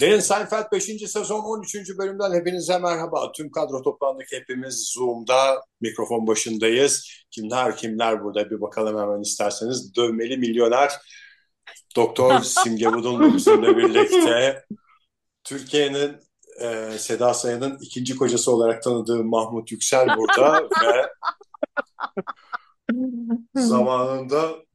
Derin Seinfeld 5. sezon 13. bölümden hepinize merhaba. Tüm kadro toplandık hepimiz Zoom'da mikrofon başındayız. Kimler kimler burada bir bakalım hemen isterseniz. Dövmeli milyoner Doktor Simge Budun bizimle birlikte. Türkiye'nin e, Seda Sayan'ın ikinci kocası olarak tanıdığı Mahmut Yüksel burada ve zamanında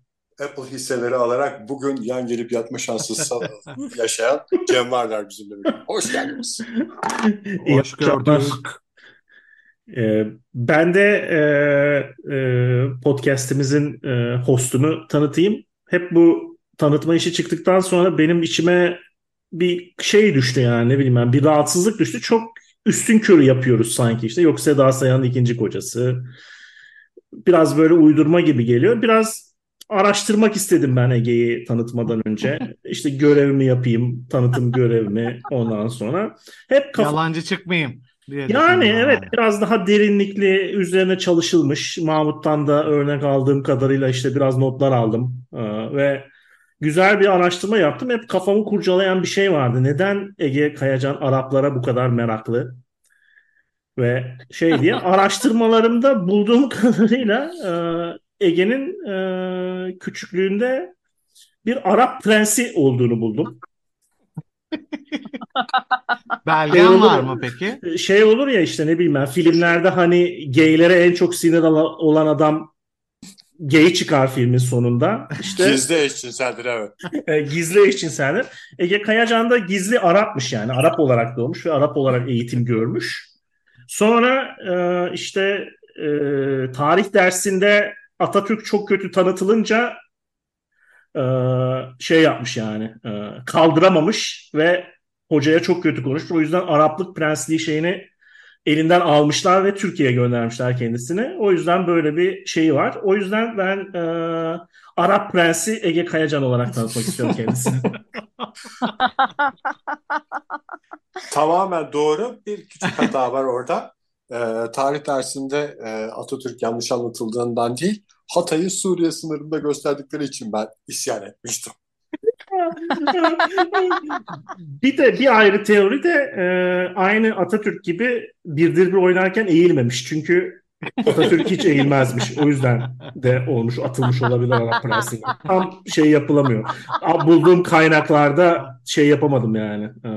Apple hisseleri alarak bugün yan gelip yatma şansı yaşayan Cem Varlar bizimle birlikte. Hoş geldiniz. Hoş gördük. Ee, ben de e, e, podcast'imizin e, hostunu tanıtayım. Hep bu tanıtma işi çıktıktan sonra benim içime bir şey düştü yani ne bileyim ben bir rahatsızlık düştü. Çok üstün körü yapıyoruz sanki işte. Yok Seda Sayan'ın ikinci kocası. Biraz böyle uydurma gibi geliyor. Biraz araştırmak istedim ben Ege'yi tanıtmadan önce. İşte görevimi yapayım, tanıtım görevimi ondan sonra. Hep kafa... Yalancı çıkmayayım. Diye yani evet yani. biraz daha derinlikli üzerine çalışılmış. Mahmut'tan da örnek aldığım kadarıyla işte biraz notlar aldım. Ee, ve güzel bir araştırma yaptım. Hep kafamı kurcalayan bir şey vardı. Neden Ege Kayacan Araplara bu kadar meraklı? Ve şey diye araştırmalarımda bulduğum kadarıyla e, Ege'nin e, küçüklüğünde bir Arap prensi olduğunu buldum. Belgen şey var mı peki? Şey olur ya işte ne bileyim ben filmlerde hani gaylere en çok sinir olan adam gay çıkar filmin sonunda. İşte, gizli eşcinseldir evet. E, gizli eşcinseldir. Ege Kayacan da gizli Arapmış yani. Arap olarak doğmuş ve Arap olarak eğitim görmüş. Sonra e, işte e, tarih dersinde Atatürk çok kötü tanıtılınca e, şey yapmış yani e, kaldıramamış ve hocaya çok kötü konuşmuş. O yüzden Araplık prensliği şeyini elinden almışlar ve Türkiye'ye göndermişler kendisini. O yüzden böyle bir şeyi var. O yüzden ben e, Arap Prensi Ege Kayacan olarak tanıtmak istiyorum kendisini. Tamamen doğru. Bir küçük hata var orada. Ee, tarih dersinde e, Atatürk yanlış anlatıldığından değil, Hatay'ı Suriye sınırında gösterdikleri için ben isyan etmiştim. Bir de bir ayrı teori de e, aynı Atatürk gibi birdir bir oynarken eğilmemiş. Çünkü Atatürk hiç eğilmezmiş. O yüzden de olmuş, atılmış olabilir Arap Prensi'ne. Tam şey yapılamıyor. Bulduğum kaynaklarda şey yapamadım yani. E,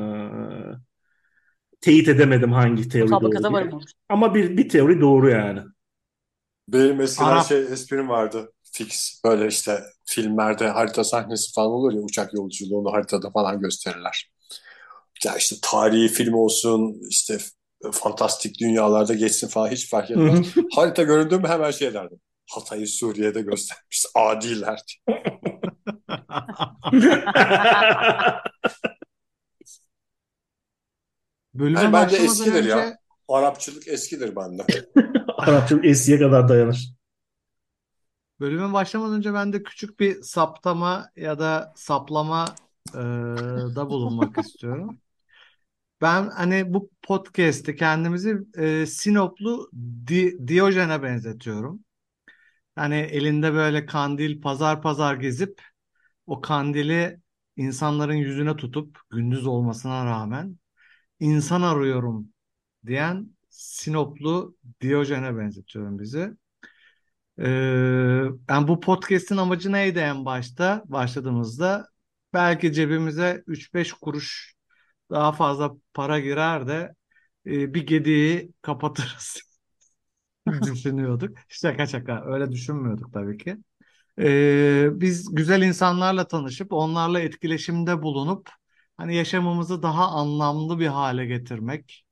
teyit edemedim hangi teori doğru. Ama bir, bir teori doğru yani. Benim eskiden Arap... şey esprim vardı. Fix böyle işte filmlerde harita sahnesi falan olur ya uçak yolculuğunu haritada falan gösterirler. Ya işte tarihi film olsun işte fantastik dünyalarda geçsin falan hiç fark etmez. Harita göründüğü mü hemen şey derdim. Hatay'ı Suriye'de göstermiş. Adiler Bölüme yani bence eskidir önce... ya. Arapçılık eskidir bende. Arapçılık eskiye kadar dayanır. Bölüme başlamadan önce ben de küçük bir saptama ya da saplama e, da bulunmak istiyorum. Ben hani bu podcast'te kendimizi e, Sinoplu Di Diyojen'e benzetiyorum. Hani elinde böyle kandil pazar pazar gezip o kandili insanların yüzüne tutup gündüz olmasına rağmen insan arıyorum diyen Sinoplu Diyojen'e benzetiyorum bizi. Ee, yani bu podcast'in amacı neydi en başta? Başladığımızda belki cebimize 3-5 kuruş daha fazla para girer de e, bir gediği kapatırız düşünüyorduk. Şaka şaka öyle düşünmüyorduk tabii ki. Ee, biz güzel insanlarla tanışıp onlarla etkileşimde bulunup hani yaşamımızı daha anlamlı bir hale getirmek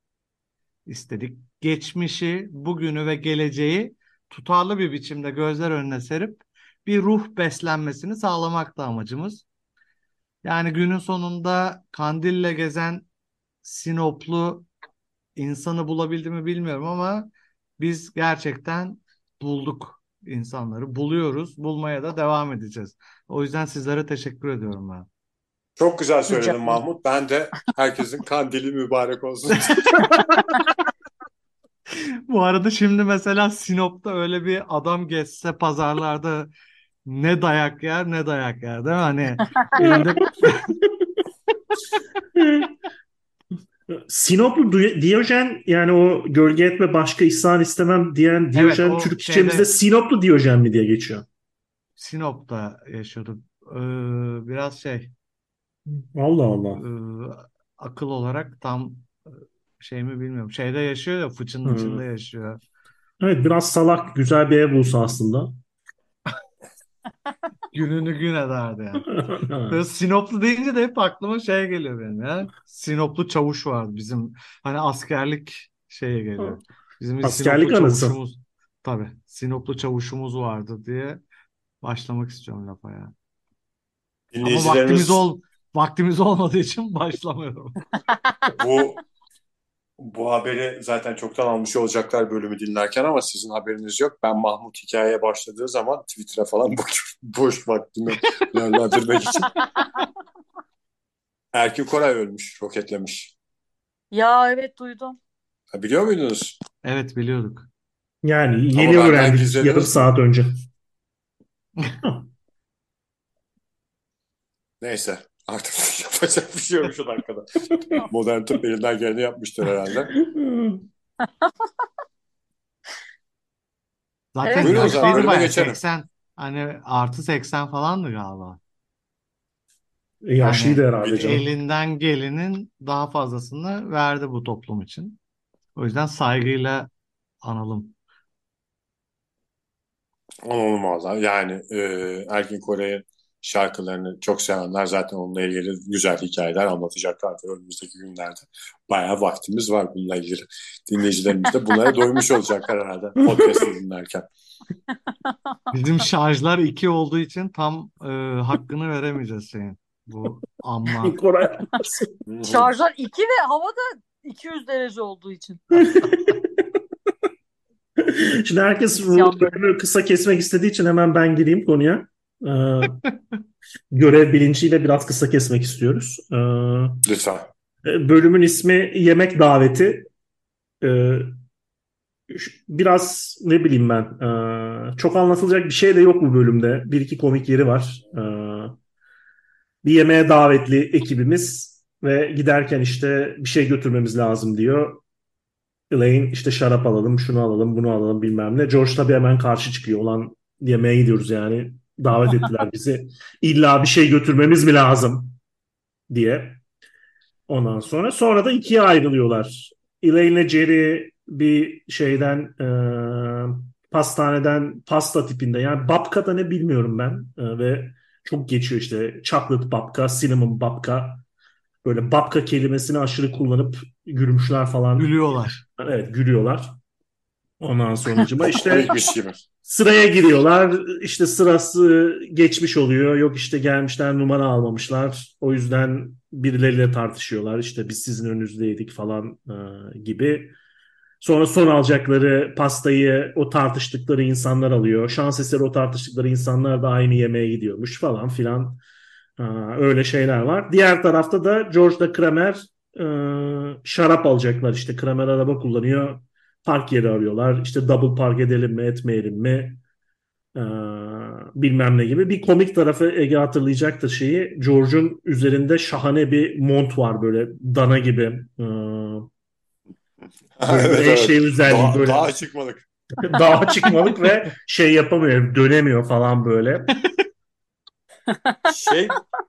istedik. Geçmişi, bugünü ve geleceği tutarlı bir biçimde gözler önüne serip bir ruh beslenmesini sağlamak da amacımız. Yani günün sonunda kandille gezen Sinoplu insanı bulabildi mi bilmiyorum ama biz gerçekten bulduk insanları. Buluyoruz. Bulmaya da devam edeceğiz. O yüzden sizlere teşekkür ediyorum ben. Çok güzel söyledin. Mahmut. Ben de herkesin kandili mübarek olsun. Bu arada şimdi mesela Sinop'ta öyle bir adam geçse pazarlarda ne dayak yer ne dayak yer değil mi? Hani elinde Sinoplu Di- Diyojen yani o gölge etme başka ihsan istemem diyen Diyojen o Türkçemizde şeyde- Sinoplu Diyojen mi diye geçiyor. Sinop'ta yaşıyorduk. Ee, biraz şey Allah Allah. e, akıl olarak tam şey mi bilmiyorum. Şeyde yaşıyor ya fıçının Hmm. içinde yaşıyor. Evet biraz salak güzel bir ev bulsa aslında. Gününü gün ederdi yani. Böyle Sinoplu deyince de hep aklıma şey geliyor benim ya. Sinoplu çavuş vardı bizim hani askerlik şeye geliyor. Bizim bir Askerlik Sinoplu anısı. çavuşumuz tabii Sinoplu çavuşumuz vardı diye başlamak istiyorum lafa ya. Ama Dinleyicilerimiz vaktimiz ol vaktimiz olmadığı için başlamıyorum. bu bu haberi zaten çoktan almış olacaklar bölümü dinlerken ama sizin haberiniz yok. Ben Mahmut hikayeye başladığı zaman Twitter'a falan bakıyorum. Boş vaktimi değerlendirmek için. Erkin Koray ölmüş, roketlemiş. Ya evet duydum. Ha, biliyor muydunuz? Evet biliyorduk. Yani Ama yeni benden öğrendik gizlediniz yarım saat önce. Neyse. Artık yapacak bir şey yok şu dakikada. Modern tıp elinden geleni yapmıştır herhalde. Zaten Evet, Buyurun o zaman, yaşlıydı bölüme bayağı geçelim. 80 hani artı 80 falandı galiba. E, Yaşlıydı Yani herhalde canım. elinden gelenin daha fazlasını verdi bu toplum için. O yüzden saygıyla analım. Olmaz. Yani e, Erkin Koray'ın şarkılarını çok sevenler zaten onunla ilgili güzel hikayeler anlatacaklardır önümüzdeki günlerde. Bayağı vaktimiz var bununla ilgili. Dinleyicilerimiz de bunlara doymuş olacaklar herhalde podcast'ı dinlerken. Bizim şarjlar 2 olduğu için tam e, hakkını veremeyeceğiz senin. Bu amma. Koray. Şarjlar 2 ve havada 200 derece olduğu için. Şimdi herkes bu İsyan bölümü kısa kesmek istediği için hemen ben gireyim konuya. Ee, görev bilinciyle biraz kısa kesmek istiyoruz. Ee, Lütfen. bölümün ismi Yemek Daveti. Ee, biraz ne bileyim ben ee, çok anlatılacak bir şey de yok bu bölümde. Bir iki komik yeri var. Ee, bir yemeğe davetli ekibimiz ve giderken işte bir şey götürmemiz lazım diyor. Elaine işte şarap alalım, şunu alalım, bunu alalım bilmem ne. George tabii hemen karşı çıkıyor. Olan yemeğe gidiyoruz yani. Davet ettiler bizi. İlla bir şey götürmemiz mi lazım diye. Ondan sonra sonra da ikiye ayrılıyorlar. Elaine ile Jerry bir şeyden e, pastaneden pasta tipinde yani babka da ne bilmiyorum ben E, ve çok geçiyor işte chocolate babka, cinnamon babka böyle babka kelimesini aşırı kullanıp gülmüşler falan. Gülüyorlar. Evet gülüyorlar. Ondan sonucuma işte sıraya giriyorlar. İşte sırası geçmiş oluyor. Yok işte gelmişler numara almamışlar. O yüzden birileriyle tartışıyorlar. İşte biz sizin önünüzdeydik falan e, gibi. Sonra son alacakları pastayı o tartıştıkları insanlar alıyor. Şans eseri o tartıştıkları insanlar da aynı yemeğe gidiyormuş falan filan. E, öyle şeyler var. Diğer tarafta da George'da Kramer e, şarap alacaklar. İşte Kramer araba kullanıyor. Park yeri arıyorlar. İşte double park edelim mi etmeyelim mi? Ee, bilmem ne gibi. Bir komik tarafı Ege hatırlayacaktır şeyi. George'un üzerinde şahane bir mont var böyle dana gibi. Ee, Evet, böyle evet. şey özelliği Daha, böyle daha çıkmadık. dağa çıkmalık ve şey yapamıyor, dönemiyor falan böyle. Şey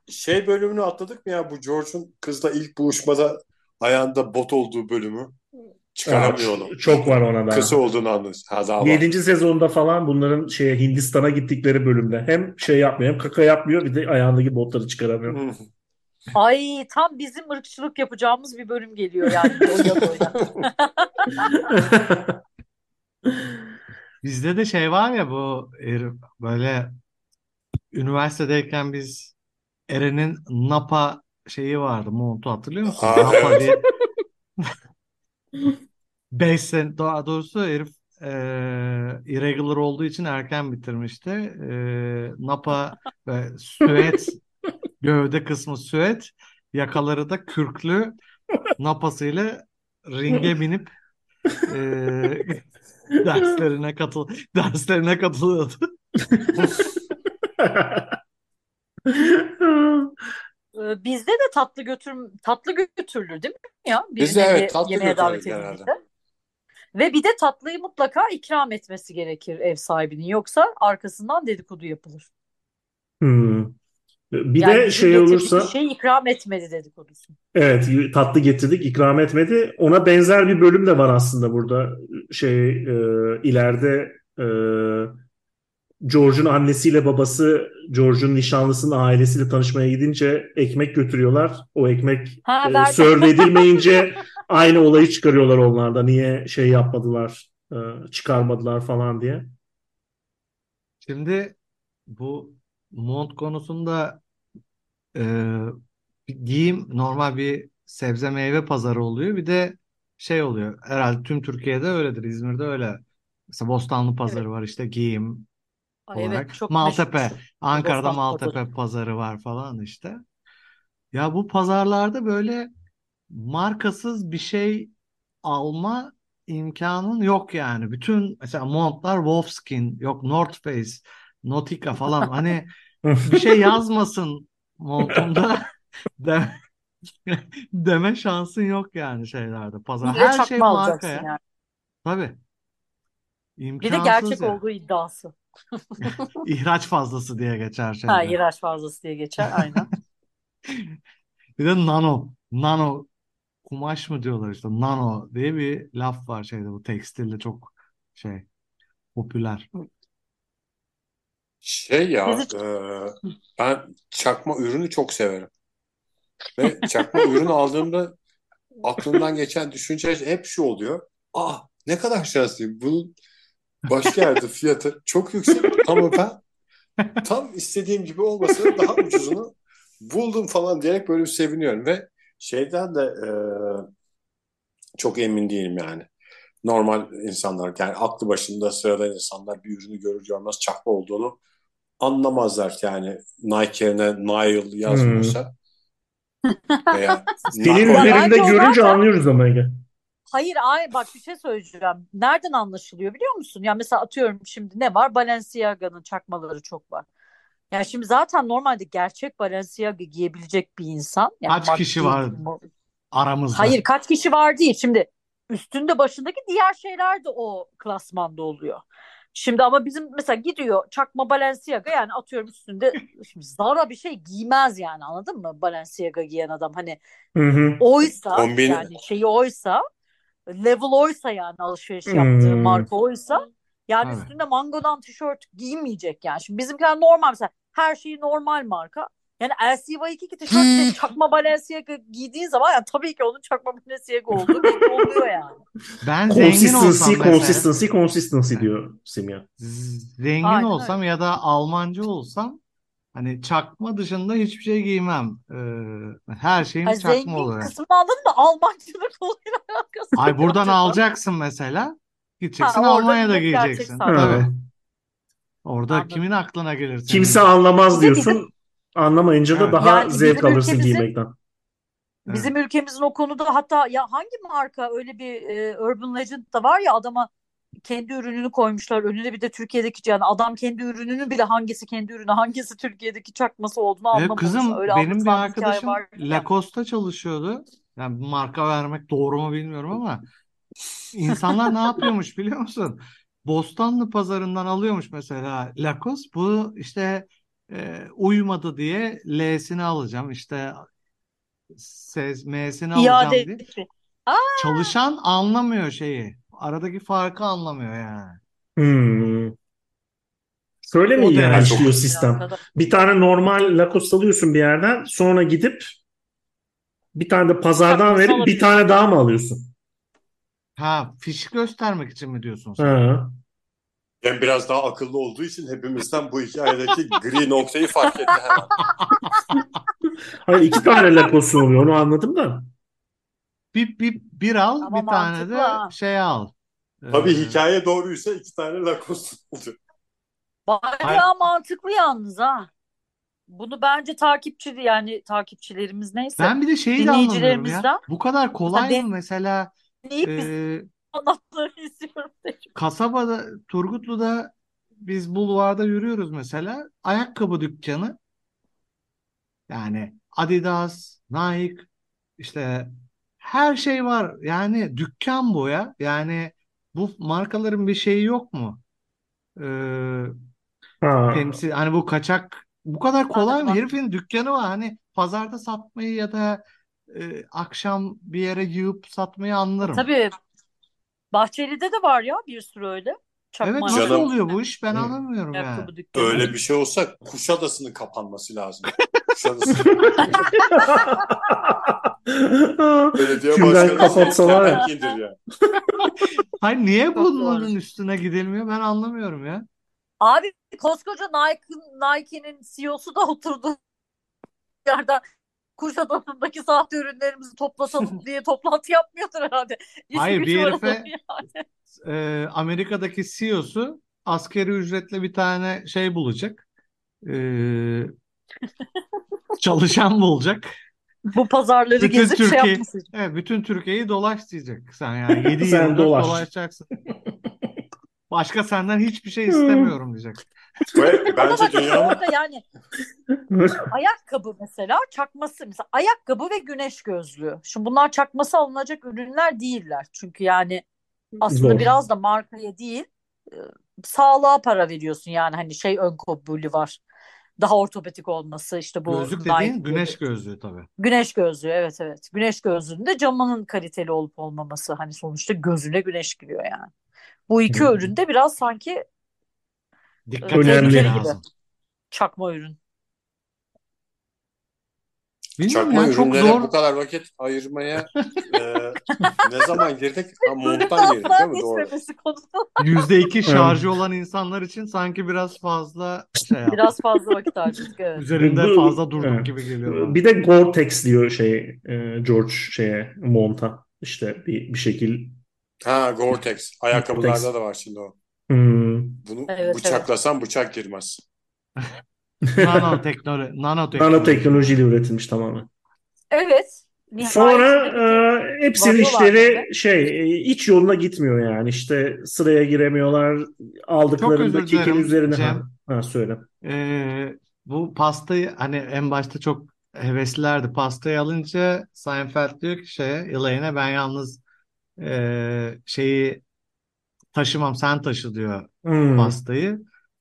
şey bölümünü atladık mı ya bu George'un kızla ilk buluşmada ayağında bot olduğu bölümü çıkaramıyor onu. Çok var ona da. Kısa olduğunu var. 7. sezonda falan bunların şeye Hindistan'a gittikleri bölümde hem şey yapmıyor hem kaka yapmıyor bir de ayağındaki botları çıkaramıyor. Hı. Ay tam bizim ırkçılık yapacağımız bir bölüm geliyor yani doya doya. Bizde de şey var ya bu er- böyle üniversitedeyken biz Eren'in Napa şeyi vardı montu hatırlıyor musun? Aa, Napa evet. diye 5 sene daha doğrusu herif e, irregular olduğu için erken bitirmişti. E, Napa ve süet Gövde kısmı süet, yakaları da kürklü napasıyla ringe binip e, derslerine katıl derslerine katılıyordu. Ee, Bizde de tatlı götür tatlı götürülür değil mi ya? Bizde evet, tatlı yemeğe davet edildiğinde. Ve bir de tatlıyı mutlaka ikram etmesi gerekir ev sahibinin. Yoksa arkasından dedikodu yapılır. Hmm. Bir Yani de şey olursa şeyi ikram etmedi dedikodusu. evet tatlı getirdik ikram etmedi. Ona benzer bir bölüm de var aslında burada. Şey e, ileride e, George'un annesiyle babası George'un nişanlısının ailesiyle tanışmaya gidince ekmek götürüyorlar. O ekmek Ha, e, serve edilmeyince aynı olayı çıkarıyorlar onlarda. Niye şey yapmadılar, e, çıkarmadılar falan diye. Şimdi bu mont konusunda e, bir giyim normal bir sebze meyve pazarı oluyor. Bir de şey oluyor. Herhalde tüm Türkiye'de öyledir. İzmir'de öyle. Mesela Bostanlı pazarı var işte giyim Ay olarak. evet çok Maltepe. meşhur. Ankara'da Bostanlı Maltepe pazarı. pazarı var falan işte. Ya bu pazarlarda böyle markasız bir şey alma imkanın yok yani. Bütün mesela montlar Wolfskin, yok North Face, Nautica falan. Hani bir şey yazmasın montumda deme, deme şansın yok yani şeylerde. Pazar de her şey marka ya. yani. Tabii. Bir de İmkansız gerçek ya. olduğu iddiası. İhraç fazlası diye geçer Ha, şeyde. ihraç fazlası diye geçer aynen. Bir de nano. Nano kumaş mı diyorlar işte. Nano diye bir laf var şeyde bu tekstilde çok şey popüler. Şey ya, e, ben çakma ürünü çok severim. Ve çakma ürün aldığımda aklımdan geçen düşünce hep şu oluyor. Aa ne kadar şanslıyım. Bunun başka yerde fiyatı çok yüksek ama ben tam istediğim gibi olmasa da daha ucuzunu buldum falan diyerek böyle bir seviniyorum. Ve şeyden de e, çok emin değilim yani. Normal insanlar yani aklı başında sıradan insanlar bir ürünü görür görmez çakma olduğunu anlamazlar yani Nike yerine Nile yazmıyorsa veya Senin Nike- üzerinde görünce anlıyoruz ama Ege. Hayır ay bak bir şey söyleyeceğim. Nereden anlaşılıyor biliyor musun? Ya mesela atıyorum şimdi ne var? Balenciaga'nın çakmaları çok var. Yani şimdi zaten normalde gerçek Balenciaga giyebilecek bir insan. Yani Kaç kişi var aramızda? Hayır kaç kişi var değil. Şimdi üstünde başındaki diğer şeyler de o klasmanda oluyor. Şimdi ama bizim mesela gidiyor çakma Balenciaga yani atıyorum üstünde şimdi Zara bir şey giymez yani anladın mı? Balenciaga giyen adam hani Hı hı. oysa Kombin- yani şeyi oysa level oysa yani alışveriş yaptığı Hmm. marka oysa yani Evet. üstünde mangodan tişört giymeyecek yani. Şimdi bizimkiler normal mesela her şeyi normal marka. Yani LCY2 tişört Hmm. çakma Balenciaga giydiğin zaman yani tabii ki onun çakma Balenciaga olduğu oluyor yani. Ben zengin olsam Consistency, mesela, consistency, consistency diyor Simya. zengin Aynen olsam ya da Almancı olsam hani çakma dışında hiçbir şey giymem. Ee, her şeyim Ay, çakma zengin oluyor. kısmını anladın mı? Almancılık olayla alakası Ay yok buradan canım. alacaksın mesela. Gideceksin Ha, orada Almanya'da gerçek giyeceksin. Tabii. Evet. Orada Anladım. kimin aklına gelir senin? Kimse anlamaz Bir de diyorsun. Anlamayınca da Evet. daha Yani zevk bizim alırsın ülkemizin- giymekten. Bizim ülkemizin o konuda hatta ya hangi marka öyle bir e, Urban Legend da var ya adama kendi ürününü koymuşlar önüne bir de Türkiye'deki yani adam kendi ürününün bile hangisi kendi ürünü hangisi Türkiye'deki çakması olduğunu anlamamış. kızım Öyle benim bir arkadaşım. Lacoste'ta çalışıyordu. Yani marka vermek doğru mu bilmiyorum ama insanlar ne yapıyormuş biliyor musun? Bostanlı pazarından alıyormuş mesela Lacoste. Bu işte e, uymadı diye L'sini alacağım. işte M'sini alacağım İade diye. Etti. Çalışan anlamıyor şeyi. Aradaki farkı anlamıyor yani. Hmm. Şöyle mi O derece. işliyor sistem? Bir tane normal Lacoste alıyorsun bir yerden sonra gidip bir tane de pazardan Çakması verip bir tane daha mı alıyorsun? Ha, fiş göstermek için mi diyorsun sen? Ha. Ben biraz daha akıllı olduğu için hepimizden bu hikayedeki gri noktayı fark etti hemen. Hayır iki tane Lacoste oluyor onu anladım da. Bir, bir, bir al, Ama bir tane mantıklı de ha. şey al. Tabii Ee, hikaye doğruysa iki tane Lacoste oldu. Bayağı mantıklı yalnız ha. Bunu bence takipçi yani takipçilerimiz neyse Ben bir de şeyi de anlamıyorum ya. dinleyicilerimizden Bu kadar kolay Mesela mı mesela dinleyip biz e, anlatmalarını istiyorum. kasabada Turgutlu'da biz bulvarda yürüyoruz mesela ayakkabı dükkanı yani Adidas, Nike işte her şey var. Yani dükkan bu ya. Yani bu markaların bir şeyi yok mu? Ee, Ha. temsil hani bu kaçak bu kadar kolay mı? Herifin dükkanı var. Hani pazarda satmayı ya da e, akşam bir yere yığıp satmayı anlarım. Tabii Bahçeli'de de var ya bir sürü öyle. Evet Çakma nasıl Canım. oluyor bu iş? Ben anlamıyorum yani. ayakkabı dükkanı. Öyle bir şey olsa Kuşadası'nın kapanması lazım. Kuşadası belediye başkanı kapatsalar ya. indir ya. Hayır niye bunların üstüne gidilmiyor? Ben anlamıyorum ya. Abi koskoca Nike, Nike'nin CEO'su da oturdu yerden Kuşadası'ndaki sahte ürünlerimizi toplatalım diye toplantı yapmıyordur herhalde. İşi Hayır, gücü bir var herife- yani. Ee, Amerika'daki CEO'su askeri ücretle bir tane şey bulacak. Ee, çalışan bulacak. Bu pazarları Bütün gezip şey Türkiye- yapması için. Evet, bütün Türkiye'yi dolaş diyecek. Sen yani 7 Sen 24 dolaş. dolaşacaksın. Başka senden hiçbir şey istemiyorum diyecek. Ve bence orada yani ayakkabı mesela çakması mesela ayakkabı ve güneş gözlüğü. Şimdi bunlar çakması alınacak ürünler değiller. Çünkü yani aslında Zor. biraz da markaya değil e, sağlığa para veriyorsun yani hani şey ön kabulü var. Daha ortopedik olması işte bu Gözlük dediğin gibi. güneş gözlüğü tabii. Güneş gözlüğü evet evet. Güneş gözlüğünde camının kaliteli olup olmaması hani sonuçta gözüne güneş giriyor yani. Bu iki Hı. üründe biraz sanki Dikkat Önemli. etmek gibi. lazım. çakma ürün. Bilmiyorum çakma ya çok zor. bu kadar vakit ayırmaya e, ne zaman girdik? Ha, monttan girdik değil mi? Doğru. konu. %2 şarjı olan insanlar için sanki biraz fazla şey yaptık. Biraz fazla vakit harcadık evet. Üzerinde fazla durduk evet. gibi geliyor bana. Bir de Gore-Tex diyor şey e, George şeye monta işte bir bir şekil Ha Gore-Tex. Ayakkabılarda da var şimdi o. Hmm. Bunu Evet, bıçaklasan bıçak girmez. Nanoteknoloji, nanoteknoloji. nanoteknolojiyle üretilmiş tamamen. Evet. Sonra nihayetinde e, hepsinin işleri böyle. şey e, iç yoluna gitmiyor yani işte sıraya giremiyorlar aldıklarında kekin üzerine Cem. ha, ha söyle. Ee, bu pastayı hani en başta çok heveslilerdi. Pastayı alınca Seinfeld diyor ki şeye Elaine'e ben yalnız ee, şeyi taşımam sen taşı diyor Hmm. pastayı.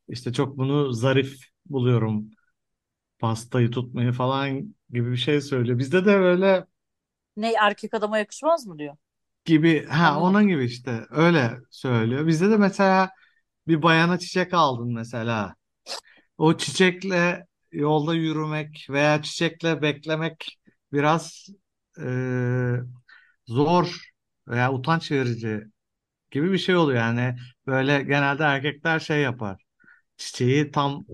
İşte çok bunu zarif buluyorum pastayı tutmayı falan gibi bir şey söylüyor. Bizde de böyle ne erkek adama yakışmaz mı diyor. gibi ha Anladım. onun gibi işte öyle söylüyor. Bizde de mesela bir bayana çiçek aldın mesela. O çiçekle yolda yürümek veya çiçekle beklemek biraz e, zor veya utanç verici gibi bir şey oluyor. Yani böyle genelde erkekler şey yapar. Çiçeği tam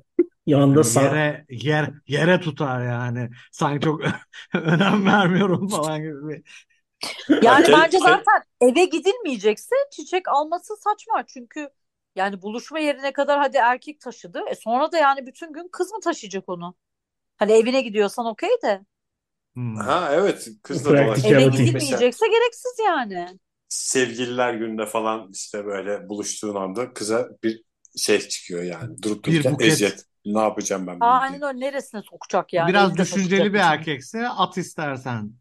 Yanında sağ yere yer yere tutar yani. Sanki çok önem vermiyorum falan gibi bir Yani bence ke- zaten eve gidilmeyecekse çiçek alması saçma. Çünkü yani buluşma yerine kadar hadi erkek taşıdı. E sonra da yani bütün gün kız mı taşıyacak onu? Hani evine gidiyorsan okey de. Hmm. Ha evet kız da dolaşıyor. Eve evet. gidilmeyecekse gereksiz yani. Sevgililer günde falan işte böyle buluştuğun anda kıza bir şey çıkıyor yani. Durup Bir buket. eziyet. Ne yapacağım ben bunu Aynen diye. öyle neresine sokacak yani? Biraz Elinde düşünceli bir bütün. erkekse at istersen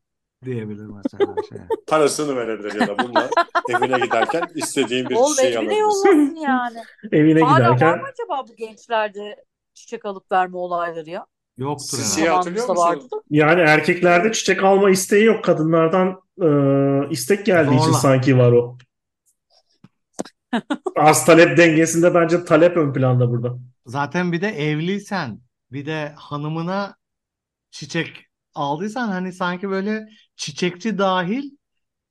diyebilir mesela şey. Parasını verebilir ya da bununla evine giderken istediğin bir Oğlum şey evine alabilirsin. yollasın yani. evine Hala var giderken mı acaba bu gençlerde çiçek alıp verme olayları ya? Yoktur Siz herhalde. şey hatırlıyor Zamanımızda musunuz? vardı da. yani erkeklerde çiçek alma isteği yok kadınlardan e, istek geldiği için Zorla. sanki var o. Arz talep dengesinde bence talep ön planda burada. Zaten bir de evliysen bir de hanımına çiçek aldıysan hani sanki böyle çiçekçi dahil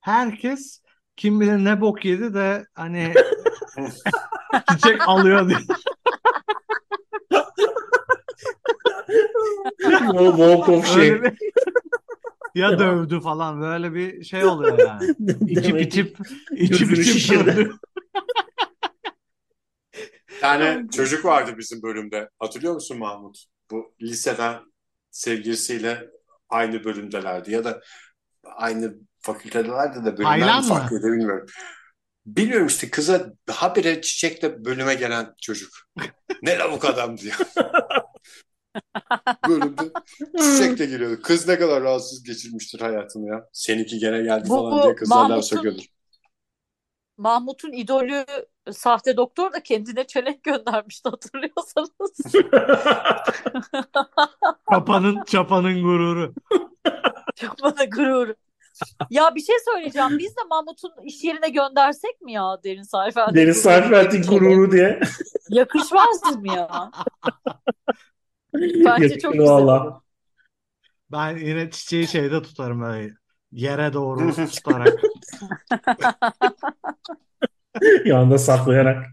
herkes kim bilir ne bok yedi de hani çiçek alıyor diye. Wal- Walk of shame. Ya dövdü falan böyle bir şey oluyor yani. İçip gözünü içip şişirdi. dövdü. Yani çocuk vardı bizim bölümde. Hatırlıyor musun Mahmut? bu liseden sevgilisiyle aynı bölümdelerdi ya da aynı fakültedelerdi de bölümler mi farklıydı bilmiyorum. Bilmiyorum işte kıza habire çiçekle bölüme gelen çocuk. Ne lavuk adam diyor. Bölümde çiçek de geliyordu. Kız ne kadar rahatsız geçirmiştir hayatını ya. Seninki gene geldi Bu- falan diye kızlar laf Mahmut'un- söküyordur. Mahmut'un idolü sahte doktor da kendine çelenk göndermişti hatırlıyorsanız. Çapanın çapanın gururu. Çok bana gurur. Ya bir şey söyleyeceğim. Biz de Mahmut'un iş yerine göndersek mi ya Derin Sayfeld'in gururu diye bir gururu diye. Yakışmaz mı ya? Yakışır çok güzel valla. Ben yine çiçeği şeyde tutarım böyle yere doğru tutarak. Yanında saklayarak.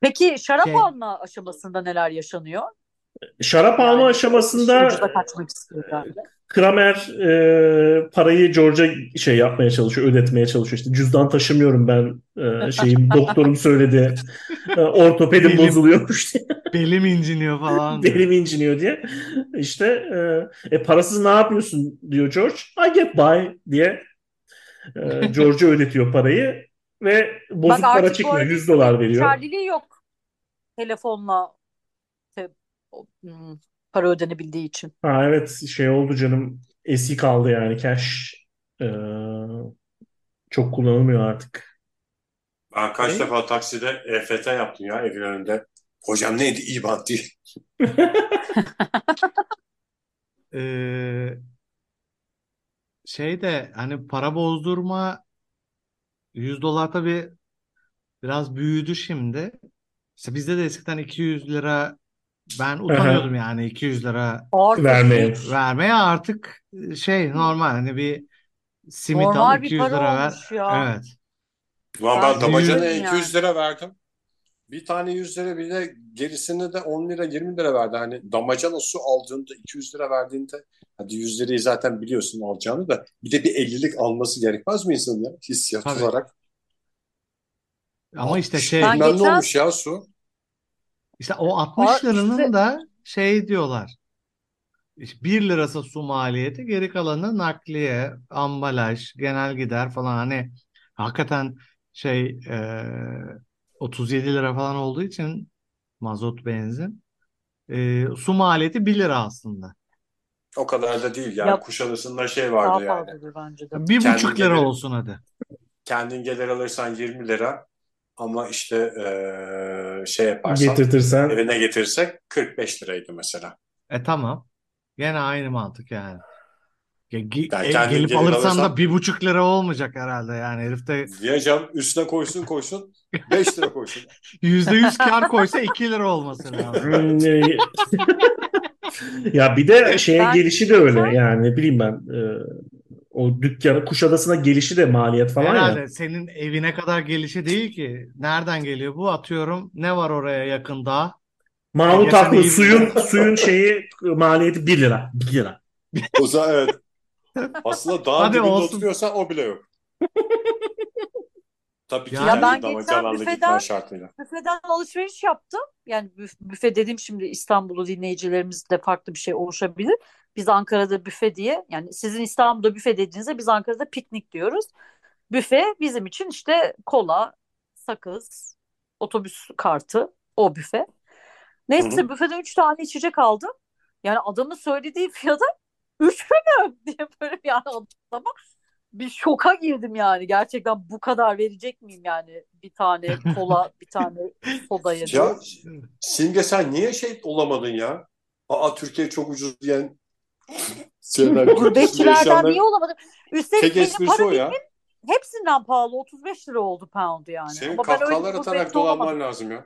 Peki şarap Şey- alma aşamasında neler yaşanıyor? Şarap alma Yani aşamasında kaçmak. Kramer e, parayı George'a şey yapmaya çalışıyor, ödetmeye çalışıyor. İşte cüzdan taşımıyorum ben e, şeyim doktorum söyledi. E, ortopedim Belim- bozuluyormuş diye. Belim inciniyor falan. diyor. Belim inciniyor diye. İşte e, e, parasız ne yapıyorsun diyor George. I get by diye e, George'a ödetiyor parayı ve bozuk Bak para çıkmıyor. arada 100 dolar veriyor. geçerliliği yok. Telefonla para ödenebildiği için. Ha evet şey oldu canım. Eski kaldı yani cash. e, çok kullanılmıyor artık. Ben kaç Ne? defa takside EFT yaptım ya evin önünde. Hocam neydi? İban değil. Ee, şey de hani para bozdurma 100 dolar tabii biraz büyüdü şimdi. İşte bizde de eskiden 200 lira ben utanıyordum yani 200 lira Artık Vermeye. vermeye artık şey normal hani bir simit Normal al bir 200 para lira ver. ya. Evet. Ulan Ben ben damacana üzüldüm 200 lira verdim. Bir tane 100 lira bir de gerisini de 10 lira 20 lira verdi. Hani damacana su aldığında 200 lira verdiğinde hadi 100 lirayı zaten biliyorsun alacağını da bir de bir 50'lik alması gerekmez mi insanın ya hissiyat Tabii. olarak? Ama işte şey Ben geçen- olmuş ya su. İşte o 60 Aa, liranın işte- da şey diyorlar. İşte 1 lirası su maliyeti, geri kalanı nakliye, ambalaj, genel gider falan hani hakikaten şey e, 37 lira falan olduğu için mazot benzin e, su maliyeti 1 lira aslında. O kadar da değil yani Ya- Kuşadası'nda şey Daha vardı yani. bence de. Bir buçuk lira gelir- olsun hadi. Kendin gelir alırsan 20 lira ama işte eee, şey yaparsan Getirtirsen evine getirirsek 45 liraydı mesela. E tamam. Gene aynı mantık yani. Ya, ge- Yani e, kendin gelip gelip alırsan da alırsan- bir buçuk lira olmayacak herhalde yani herif de Diyeceğim üstüne koysun koysun 5 lira koysun. yüzde yüz kar koysa iki lira olması lazım. Hmm, e, ya bir de şeye Ben- gelişi de öyle yani ne bileyim ben e, o dükkanı Kuşadası'na gelişi de maliyet falan ya. Herhalde senin evine kadar gelişi değil ki. Nereden geliyor bu? Atıyorum ne var oraya yakında? Mahmut Geçen haklı iyi- suyun suyun şeyi maliyeti 1 lira. 1 lira. O zaman evet. Aslında dağın Hadi dibinde olsun. oturuyorsan o bile yok. Tabii ki Ya kendi ben geçen damacananla büfeden- gitmen şartıyla. Büfeden alışveriş yaptım. Yani büf- büfe dediğim şimdi İstanbul'u dinleyicilerimizde farklı bir şey oluşabilir. Biz Ankara'da büfe diye yani sizin İstanbul'da büfe dediğinizde biz Ankara'da piknik diyoruz. Büfe bizim için işte kola, sakız, otobüs kartı o büfe. Neyse Hı hı. büfeden üç tane içecek aldım. Yani adamın söylediği fiyata üç mü diye böyle yani adama bir şoka girdim yani. Gerçekten bu kadar verecek miyim yani bir tane kola, bir tane sodaya diye. Ya Simge sen niye şey olamadın ya? Aa Türkiye çok ucuz diyen Gurbetçilerden yaşayanlar- niye olamadım? Üstelik Tek benim esprisi o ya. hepsinden pahalı 35 lira oldu pound yani. Senin Ama ben öyle kahkahalar atarak dolanman lazım ya.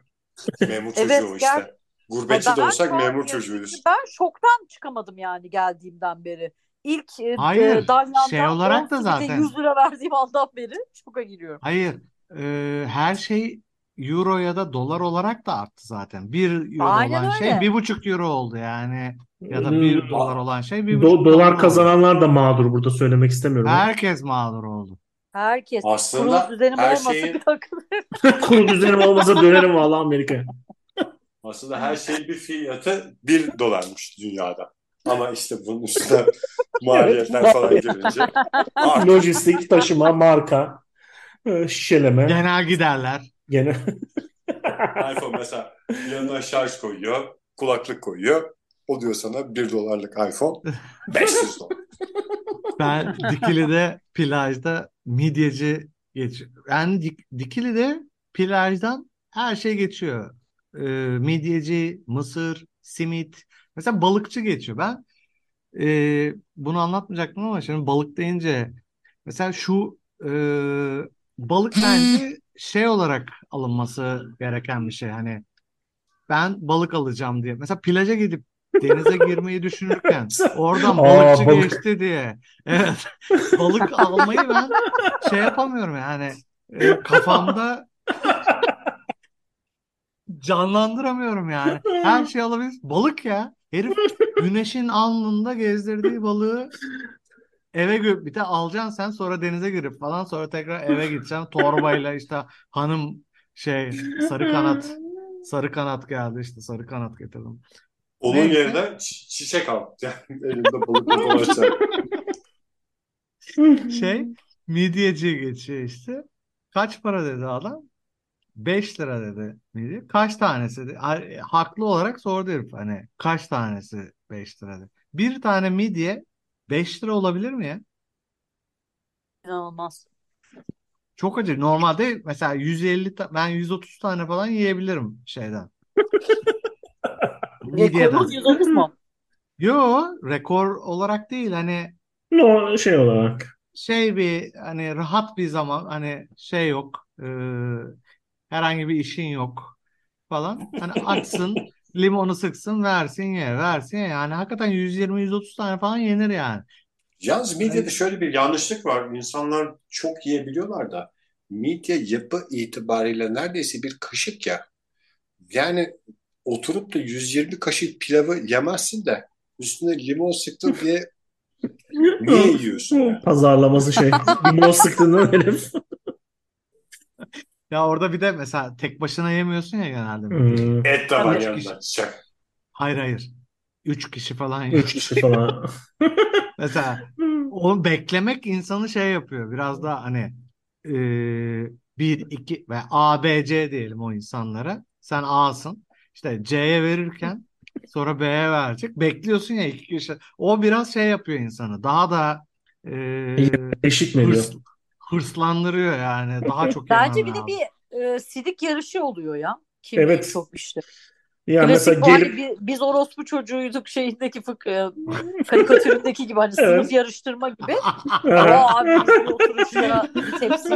Memur çocuğu Evet, o işte. gel- Gurbetçi de olsak memur çocuğuyuz. Ben şoktan çıkamadım yani geldiğimden beri. İlk e, Hayır, e, Dalyan'dan şey olarak da 18'de zaten- 100 lira verdiğim andan beri şoka giriyorum. Hayır. e, her şey euro ya da dolar olarak da arttı zaten. Bir euro Aynen olan şey öyle. bir buçuk euro oldu yani. Ya da Hmm, bir dolar olan şey bir do- buçuk dolar oldu. kazananlar da mağdur burada söylemek istemiyorum. Herkes mağdur oldu. Herkes Aslında kurulu düzenim her olmasa şeyin- bir takılır. Kuru düzenim olmasa dönerim vallahi Amerika'ya. Aslında her şeyin bir fiyatı 1 dolarmış dünyada. Ama işte bunun üstüne maliyetler falan girince artık Lojistik, taşıma, marka, e, şişeleme. Genel giderler. Gene iPhone mesela yanına şarj koyuyor, kulaklık koyuyor. O diyor sana 1 dolarlık iPhone 500 dolar. Ben Dikili'de plajda midyeci geçiyor. Yani Dik- Dikili'de plajdan her şey geçiyor. Ee, midyeci, mısır, simit. Mesela balıkçı geçiyor. Ben e, bunu anlatmayacaktım ama şimdi balık deyince mesela şu e, balık bence şey olarak alınması gereken bir şey. Hani ben balık alacağım diye. Mesela plaja gidip denize girmeyi düşünürken oradan Aa, balıkçı balık. geçti diye. Evet. Balık almayı ben şey yapamıyorum yani e, kafamda canlandıramıyorum yani. Her şey alabilir. Balık ya. Herif güneşin alnında gezdirdiği balığı eve gö bir de alacaksın sen sonra denize girip falan sonra tekrar eve gideceksin torbayla işte hanım şey sarı kanat sarı kanat geldi işte sarı kanat getirdim. Onun Neyse. yerine çi- çiçek al. Yani elinde balıkla dolaşacak. Şey midyeciye geçiyor işte. Kaç para dedi adam? 5 lira dedi midye. Kaç tanesi? dedi. Ha- Haklı olarak sordu herif hani kaç tanesi 5 lira dedi. Bir tane midye 5 lira olabilir mi ya? İnanılmaz. Çok acı. Normalde mesela 150 ta- ben 130 tane falan yiyebilirim şeyden. Rekorumuz 130 mu? Yo, rekor olarak değil hani no, şey olarak. şey bir hani rahat bir zaman hani şey yok e, herhangi bir işin yok falan hani açsın limonu sıksın versin ye versin ye yani hakikaten 120-130 tane falan yenir yani. Yalnız midyede şöyle bir yanlışlık var. İnsanlar çok yiyebiliyorlar da midye yapı itibariyle neredeyse bir kaşık ya. Yani oturup da 120 kaşık pilavı yemezsin de üstüne limon sıktın diye niye yiyorsun yani? Pazarlaması şey. Limon sıktığından herif. Ya orada bir de mesela tek başına yemiyorsun ya genelde. Hmm, Et de var Üç yanında. kişi. Çak. Hayır hayır. Üç kişi falan yiyor. üç kişi falan. Mesela onu beklemek insanı şey yapıyor. Biraz da hani e, bir, iki ve A, B, C diyelim o insanlara. Sen A'sın. İşte C'ye verirken sonra B'ye verecek. Bekliyorsun ya iki kişi. O biraz şey yapıyor insanı. Daha da e, Eşit mi ediyor? hırs, hırslandırıyor yani. Daha çok Bence bir de lazım. bir e, sidik yarışı oluyor ya. Kim Evet. çok işte. Yani Klasik mesela hani gelip bi- biz orospu çocuğuyduk şeyindeki fık, e, karikatüründeki gibi hani Evet. sınıf yarıştırma gibi. Aa abi biz oturuşlara bir tepsi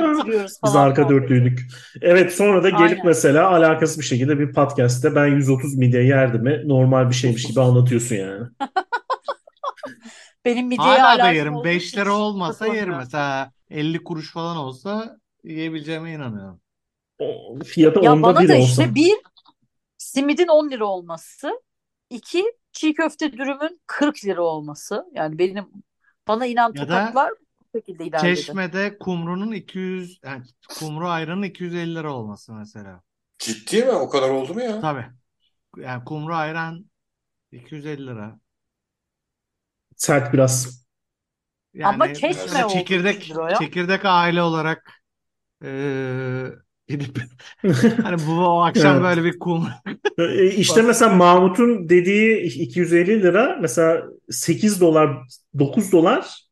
Biz arka dörtlüydük. Evet sonra da gelip Aynen. mesela alakasız bir şekilde bir podcast'te ben 130 midye yerdim mi normal bir şeymiş gibi anlatıyorsun yani. Benim midyeye Hala da yerim. olduğu 5 için lira olmasa yerim. Mesela 50 kuruş falan olsa yiyebileceğime inanıyorum. O fiyatı Ya onda bana bir da olsa. işte bir simidin 10 lira olması, iki çiğ köfte dürümün 40 lira olması. Yani benim bana inen Ya da tokatlar bu şekilde ilerledi. Çeşme'de kumrunun 200 yani kumru ayranın 250 lira olması mesela. Ciddi mi? O kadar oldu mu ya? Tabii. Yani kumru ayran 250 lira. Sert biraz. Ama Yani Çeşme böyle oldu çekirdek 300 lira ya. çekirdek aile olarak eee gidip hani bu o akşam Evet. böyle bir kum E, İşte mesela Mahmut'un dediği 250 lira mesela 8 dolar 9 dolar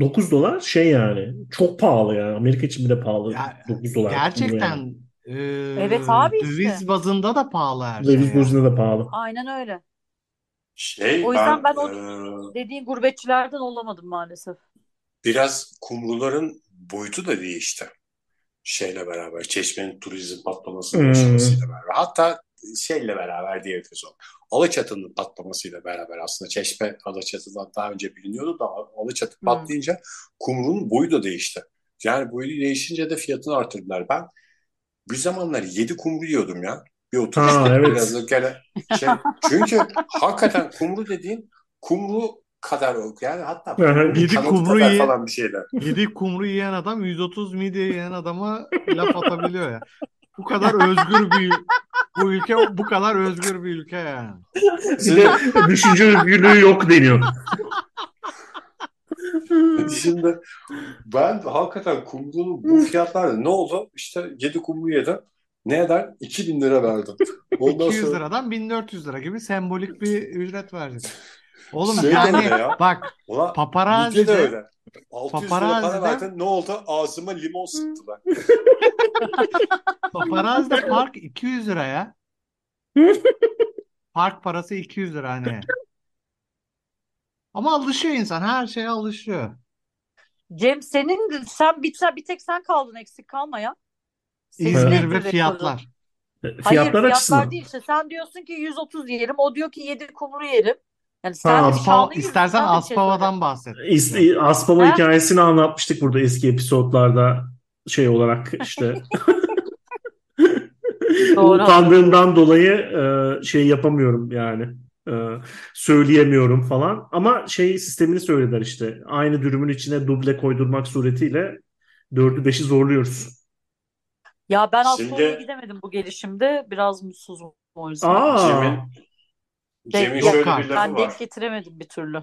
9 dolar şey yani çok pahalı yani Amerika için bile pahalı Ya, 9 dolar yani. gerçekten eee, Evet abi işte. döviz bazında da pahalı her şey Döviz ya. bursunda da pahalı. Aynen öyle. Şey O yüzden ben o eee, dediğin gurbetçilerden olamadım maalesef. biraz kumruların boyutu da değişti. Şeyle beraber, Çeşme'nin turizm patlamasının Hmm. yaşamasıyla beraber. Hatta şeyle beraber diyebiliriz o. Alaçatı'nın patlamasıyla beraber aslında Çeşme Alaçatı'dan daha önce biliniyordu da Alaçatı Hmm. patlayınca kumrunun boyu da değişti. Yani boyu değişince de fiyatını artırdılar. Ben bir zamanlar 7 kumru yiyordum ya. Bir oturuşta Ha, evet. biraz gene şey. Çünkü hakikaten kumru dediğin kumru kadar ok yani hatta yedi kumru ye- falan bir şeyler. Yedi kumru yiyen adam 130 midye yiyen adama laf atabiliyor ya. Bu kadar özgür bir bu ülke bu kadar özgür bir ülke yani. De düşünce özgürlüğü yok deniyor. Şimdi ben hakikaten kumrunun bu fiyatlarda ne oldu? İşte 7 kumru yedim. Ne eder? 2000 lira verdim. Ondan 200 sonra liradan 1400 lira gibi sembolik bir ücret verecek. Oğlum Şey de yani ya. bak Ulan midye de öyle. 600 lira para verdin. Ne oldu? Ağzıma limon sıktılar. paparazzi'de park 200 liraya. Park parası 200 lira hani. Ama alışıyor insan. Her şeye alışıyor. Cem senin sen bir, sen bir tek sen kaldın eksik kalma ya. İzmir ve rekorun? fiyatlar. Hayır Fiyatlar fiyatlar açısından. değil işte sen diyorsun ki 130 yerim o diyor ki 7 kumru yerim. Yani sen Ha, Aspava, istersen şey Aspava'dan bahset. Aspava Ha? hikayesini anlatmıştık burada eski episodlarda şey olarak işte Doğru. utandığımdan dolayı e, şey yapamıyorum yani E, söyleyemiyorum falan ama şey sistemini söylediler işte aynı dürümün içine duble koydurmak suretiyle dördü beşi zorluyoruz. Ya ben Şimdi- Aspava'ya gidemedim bu gelişimde. Biraz mutsuzum o yüzden. Aa, Cem'in Cem'in Denk- şöyle bir abi. lafı ben var. denk getiremedim bir türlü.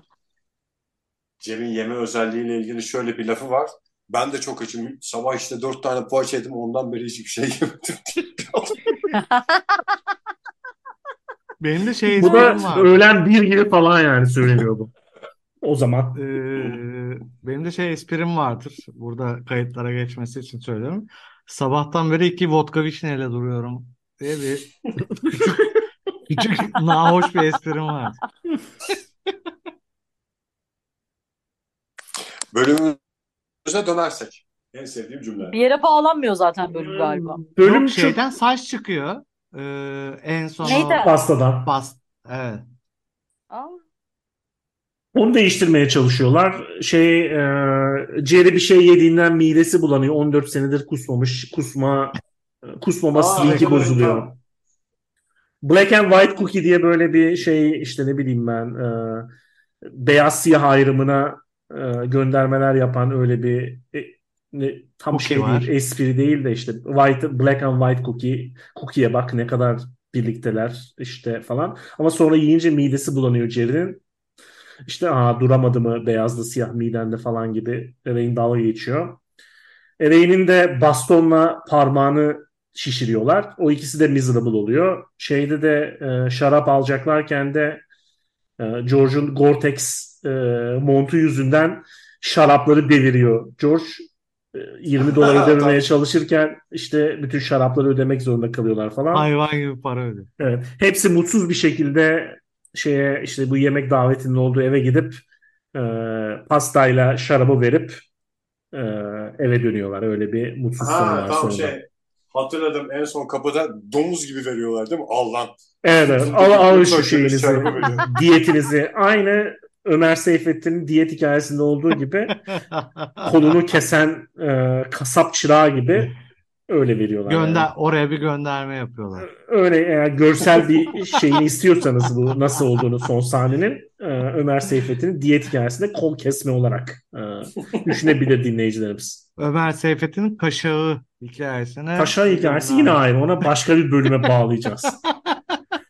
Cem'in yeme özelliğiyle ilgili şöyle bir lafı var. Ben de çok açım. Sabah işte dört tane poğaça yedim. Ondan beri hiçbir şey yemedim. Benim de şey bu da esprim var. öğlen bir gibi falan yani söyleniyor bu. O zaman. Ee, benim de şey esprim vardır. Burada kayıtlara geçmesi için söylüyorum. Sabahtan beri iki vodka vişneyle duruyorum diye bir küçük, küçük nahoş bir esprim var. Bölümümüze dönersek. En sevdiğim cümle. Bir yere bağlanmıyor zaten bölüm galiba. Bölüm Yok çok şeyden saç çıkıyor. Ee, en son o Neyden? pastadan. bas evet. Aa, Onu değiştirmeye çalışıyorlar. Şey, e, Jerry bir şey yediğinden midesi bulanıyor. 14 senedir kusmamış. Kusma kusmama Aa, streak'i bozuluyor. Black and White Cookie diye böyle bir şey işte ne bileyim ben e, beyaz siyah ayrımına e, göndermeler yapan öyle bir e, ne, tam Cookie şey var. değil, espri değil de işte white, Black and White Cookie, Cookie'ye bak ne kadar birlikteler işte falan. Ama sonra yiyince midesi bulanıyor Jerry'nin. İşte aa duramadı mı beyazlı siyah midende falan gibi Elaine dalga geçiyor. Elaine'in de bastonla parmağını şişiriyorlar. O ikisi de miserable oluyor. Şeyde de e, şarap alacaklarken de e, George'un Gore-Tex e, montu yüzünden şarapları deviriyor. George e, 20 dolar ödememeye Tabii. çalışırken işte bütün şarapları ödemek zorunda kalıyorlar falan. Hayvan gibi para ödüyor. Evet. Hepsi mutsuz bir şekilde şeye işte bu yemek davetinin olduğu eve gidip e, pastayla şarabı verip e, eve dönüyorlar. Öyle bir mutsuz sonu Ha var tamam sonunda. şey. Hatırladım en son kapıda domuz gibi veriyorlar değil mi? Al lan. Evet, evet. Al, al şu şeyinizi, diyetinizi. Aynı Ömer Seyfettin'in diyet hikayesinde olduğu gibi kolunu kesen e, kasap çırağı gibi öyle veriyorlar. yani. Gönder oraya bir gönderme yapıyorlar. Öyle eğer görsel bir şeyini istiyorsanız bu nasıl olduğunu son sahnenin e, Ömer Seyfettin'in diyet hikayesinde kol kesme olarak e, düşünebilir dinleyicilerimiz. Ömer Seyfettin'in kaşağı hikayesine Kaşar hikayesi yine ayrı. Ona başka bir bölüme bağlayacağız.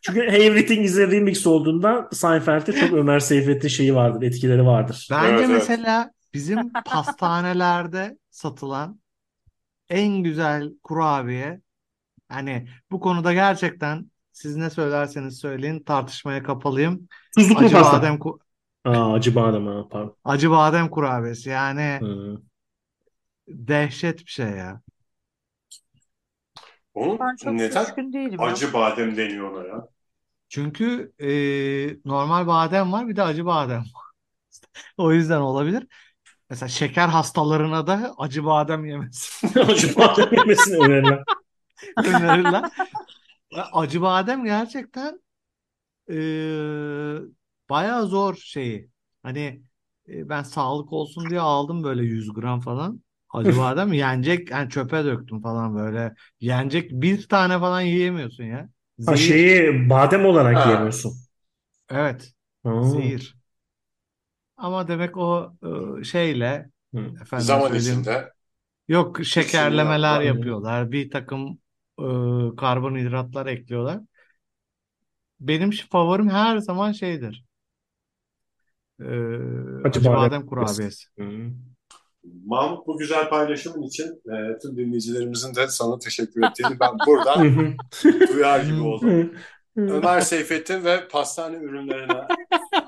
Çünkü Everything is a Remix olduğunda Seinfeld'de çok Ömer Seyfettin şeyi vardır, etkileri vardır. Bence Evet, evet. mesela bizim pastanelerde satılan en güzel kurabiye hani bu konuda gerçekten siz ne söylerseniz söyleyin tartışmaya kapalıyım. Tuzlu kuru Acı pasta. badem ku- Aa, acı badem ha, pardon. acı badem kurabiyesi yani Hı. dehşet bir şey ya. Onun ben çok neden düşkün değilim ya. acı badem deniyor ona ya? Çünkü e, normal badem var bir de acı badem var. O yüzden olabilir. Mesela şeker hastalarına da acı badem yemesi acı badem yemesini önerilen. önerilen. Acı badem gerçekten e, bayağı zor şeyi. Hani e, ben sağlık olsun diye aldım böyle 100 gram falan. Acı badem yenecek yani çöpe döktüm falan böyle. Yenecek bir tane falan yiyemiyorsun ya. Ha, Zehir. şeyi badem olarak Ha. yemiyorsun. Evet, Ha. zehir. Ama demek o e, şeyle Hı. efendim Zaman söyleyeyim içinde yok şekerlemeler yapıyorlar. Bir takım e, karbonhidratlar ekliyorlar. Benim şu favorim her zaman şeydir. E, Acı acı badem badem kurabiyesi. Hı. Mahmut bu güzel paylaşımın için e, tüm dinleyicilerimizin de sana teşekkür ettiğini ben buradan Hı hı. duyar gibi oldum. Hı. Hı. Ömer Seyfettin ve pastane ürünlerine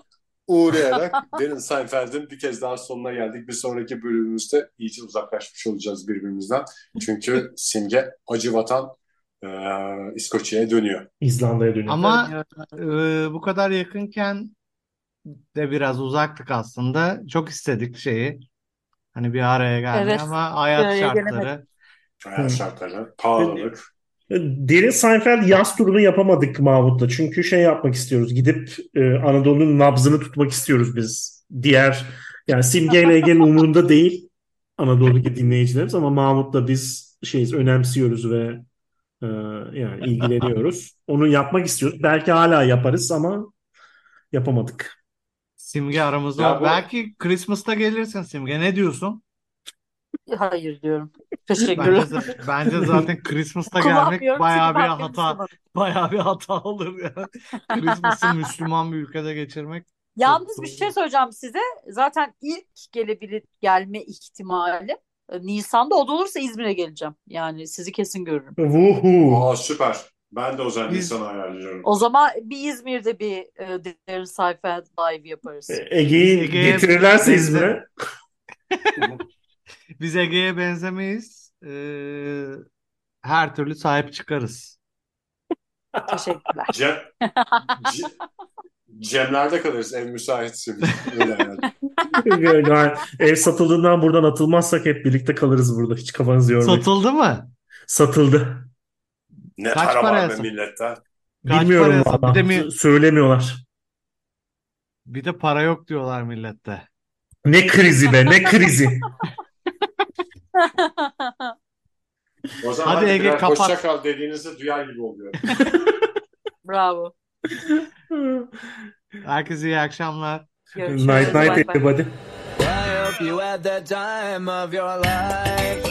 uğrayarak Derin Seinfeld'in bir kez daha sonuna geldik. Bir sonraki bölümümüzde iyice uzaklaşmış olacağız birbirimizden. Çünkü Simge Acıvatan e, İskoçya'ya dönüyor. İzlanda'ya dönüyor. Ama e, bu kadar yakınken de biraz uzaktık aslında. Çok istedik şeyi. Hani bir araya gelmeyi Evet, ama hayat şartları. Hayat şartları, pahalılık. Derin Seinfeld yaz turunu yapamadık Mahmut'la. Çünkü şey yapmak istiyoruz. Gidip e, Anadolu'nun nabzını tutmak istiyoruz biz. Diğer yani Simge ile Ege'nin umurunda değil Anadolu'daki dinleyicilerimiz ama Mahmut'la biz şeyiz önemsiyoruz ve e, yani ilgileniyoruz. Onu yapmak istiyoruz. Belki hala yaparız ama yapamadık. Simge aramızda. Ya bu- Belki Christmas'ta gelirsin Simge. Ne diyorsun? Hayır diyorum. Bence, Teşekkürler. za- bence zaten Christmas'ta gelmek bayağı bir hata bayağı bir hata olur yani. Christmas'ı Müslüman bir ülkede geçirmek. Yalnız bir şey söyleyeceğim size. Zaten ilk gelebilir gelme ihtimali e, Nisan'da o da olursa İzmir'e geleceğim. Yani sizi kesin görürüm. Vuhu. Aa, süper. Ben de o zaman Biz- sana ayarlıyorum. O zaman bir İzmir'de bir e, Derin Seinfeld live yaparız. Ege'yi Ege'ye getirirlerse benzer- İzmir'e Biz Ege'ye benzemeyiz. Ee, her türlü sahip çıkarız. Teşekkürler. Cem, Ce- Cemler'de kalırız ev müsaitse. Öyle yani. Yani ev satıldığından buradan atılmazsak hep birlikte kalırız burada. Hiç kafanızı yormayın. Satıldı mı? Satıldı. Ne Kaç para paraya var be sat- millette. Kaç Bilmiyorum paraya sat- valla. Bir de mi- Söylemiyorlar. Bir de para yok diyorlar millette. Ne krizi be ne krizi. O zaman Hadi hadi Ege, birer kapat. hoşça kal dediğinizi duyar gibi oluyor. Bravo. Herkese iyi akşamlar. Görüşürüz. Night Bay night bay. everybody. I hope you had the time of your life.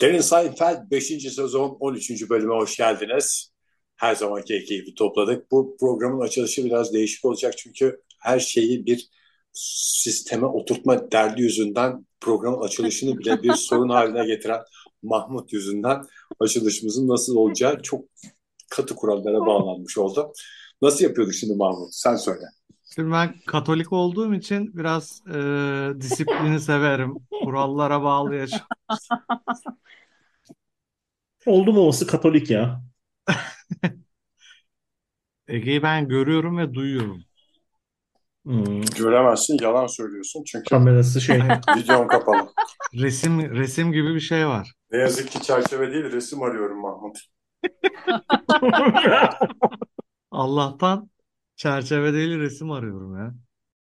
Derin Seinfeld 5. sezon 13. bölüme hoş geldiniz. Her zamanki ekibi topladık. Bu programın açılışı biraz değişik olacak çünkü her şeyi bir sisteme oturtma derdi yüzünden programın açılışını bile bir sorun haline getiren Mahmut yüzünden açılışımızın nasıl olacağı çok katı kurallara bağlanmış oldu. Nasıl yapıyorduk şimdi Mahmut? Sen söyle. Şimdi ben Katolik olduğum için biraz e, disiplini severim. Kurallara bağlı yaşam. Oldu mu olası Katolik ya. Ege'yi ben görüyorum ve duyuyorum. Hmm, Göremezsin, yalan söylüyorsun çünkü kamerası şey. videon kapalı. Resim resim gibi bir şey var. Ne yazık ki çerçeve değil resim arıyorum Mahmut. Allah'tan çerçeve değil resim arıyorum ya.